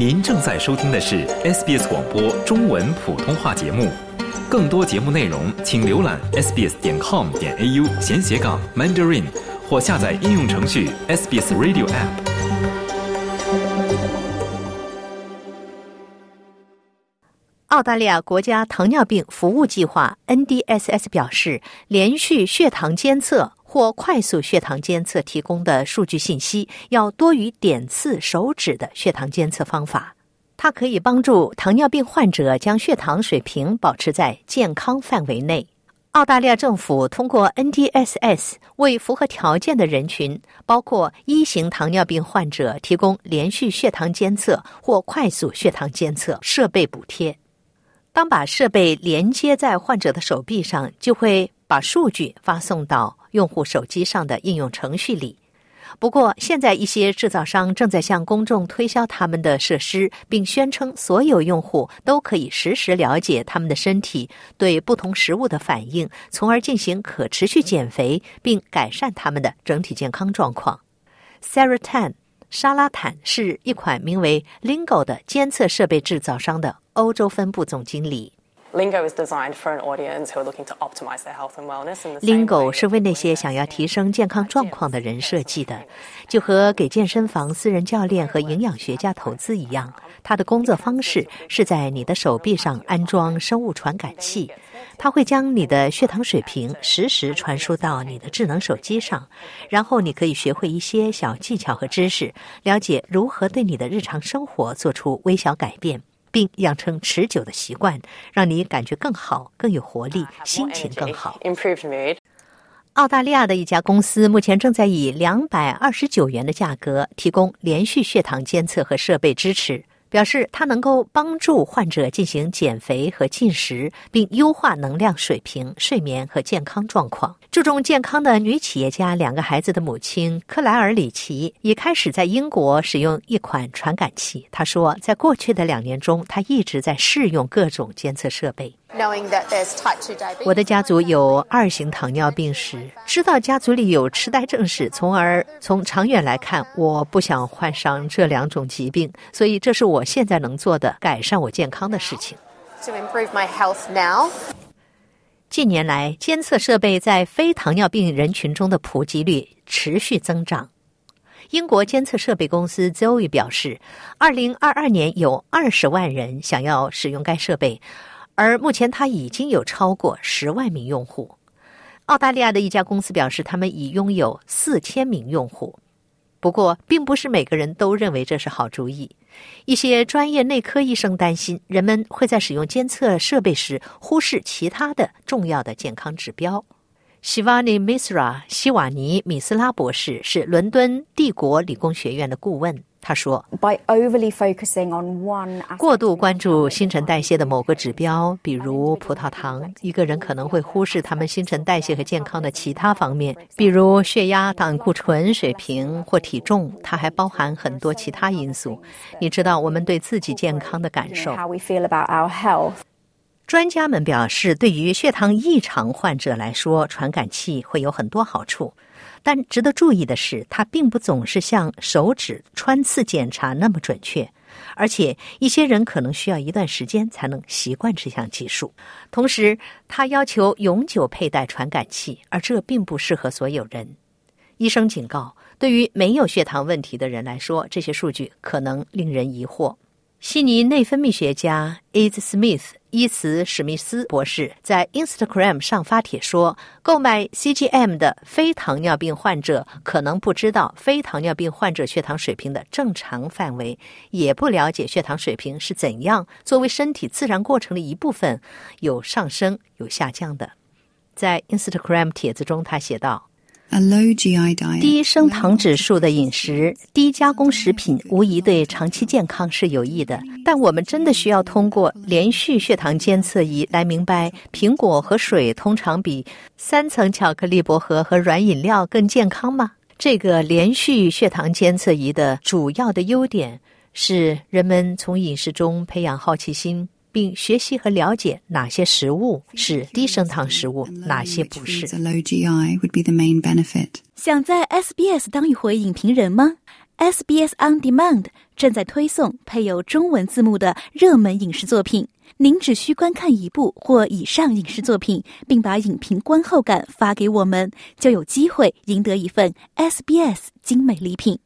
您正在收听的是 SBS 广播中文普通话节目。更多节目内容，请浏览 sbs 点 com 点 au 闲斜杠 mandarin，或下载应用程序 SBS Radio App。澳大利亚国家糖尿病服务计划 （NDSS） 表示，连续血糖监测或快速血糖监测提供的数据信息要多于点刺手指的血糖监测方法。它可以帮助糖尿病患者将血糖水平保持在健康范围内。澳大利亚政府通过 NDSS 为符合条件的人群，包括一型糖尿病患者，提供连续血糖监测或快速血糖监测设备补贴。当把设备连接在患者的手臂上，就会把数据发送到用户手机上的应用程序里。不过，现在一些制造商正在向公众推销他们的设施，并宣称所有用户都可以实时了解他们的身体对不同食物的反应，从而进行可持续减肥，并改善他们的整体健康状况。Sarah Tan 沙拉坦是一款名为 Lingo 的监测设备制造商的欧洲分部总经理。Lingo is designed for an audience who are looking to optimize their health and wellness. Lingo 是为那些想要提升健康状况的人设计的，就和给健身房私人教练和营养学家投资一样。它的工作方式是在你的手臂上安装生物传感器，它会将你的血糖水平实时传输到你的智能手机上，然后你可以学会一些小技巧和知识，了解如何对你的日常生活做出微小改变。并养成持久的习惯，让你感觉更好、更有活力，心情更好。澳大利亚的一家公司目前正在以两百二十九元的价格提供连续血糖监测和设备支持。表示它能够帮助患者进行减肥和进食，并优化能量水平、睡眠和健康状况。注重健康的女企业家、两个孩子的母亲克莱尔·里奇已开始在英国使用一款传感器。她说，在过去的两年中，她一直在试用各种监测设备。我的家族有二型糖尿病史，知道家族里有痴呆症史，从而从长远来看，我不想患上这两种疾病，所以这是我现在能做的改善我健康的事情。近年来，监测设备在非糖尿病人群中的普及率持续增长。英国监测设备公司 Zoe 表示，二零二二年有二十万人想要使用该设备。而目前，它已经有超过十万名用户。澳大利亚的一家公司表示，他们已拥有四千名用户。不过，并不是每个人都认为这是好主意。一些专业内科医生担心，人们会在使用监测设备时忽视其他的重要的健康指标。希瓦尼·米斯拉希瓦尼·米斯拉博士是伦敦帝国理工学院的顾问。他说：“过度关注新陈代谢的某个指标，比如葡萄糖，一个人可能会忽视他们新陈代谢和健康的其他方面，比如血压、胆固醇水平或体重。它还包含很多其他因素。你知道我们对自己健康的感受。”专家们表示，对于血糖异常患者来说，传感器会有很多好处。但值得注意的是，它并不总是像手指穿刺检查那么准确，而且一些人可能需要一段时间才能习惯这项技术。同时，它要求永久佩戴传感器，而这并不适合所有人。医生警告，对于没有血糖问题的人来说，这些数据可能令人疑惑。悉尼内分泌学家 Is Smith 伊茨史密斯博士在 Instagram 上发帖说，购买 CGM 的非糖尿病患者可能不知道非糖尿病患者血糖水平的正常范围，也不了解血糖水平是怎样作为身体自然过程的一部分有上升有下降的。在 Instagram 帖子中，他写道。低升糖指数的饮食、低加工食品无疑对长期健康是有益的，但我们真的需要通过连续血糖监测仪来明白，苹果和水通常比三层巧克力薄荷和软饮料更健康吗？这个连续血糖监测仪的主要的优点是，人们从饮食中培养好奇心。并学习和了解哪些食物是低升糖食物，哪些不是。想在 SBS 当一回影评人吗 SBS On Demand 正在推送配有中文字幕的热门影视作品。您只需观看一部或以上影视作品，并把影评观后感发给我们，就有机会赢得一份 SBS 精美礼品。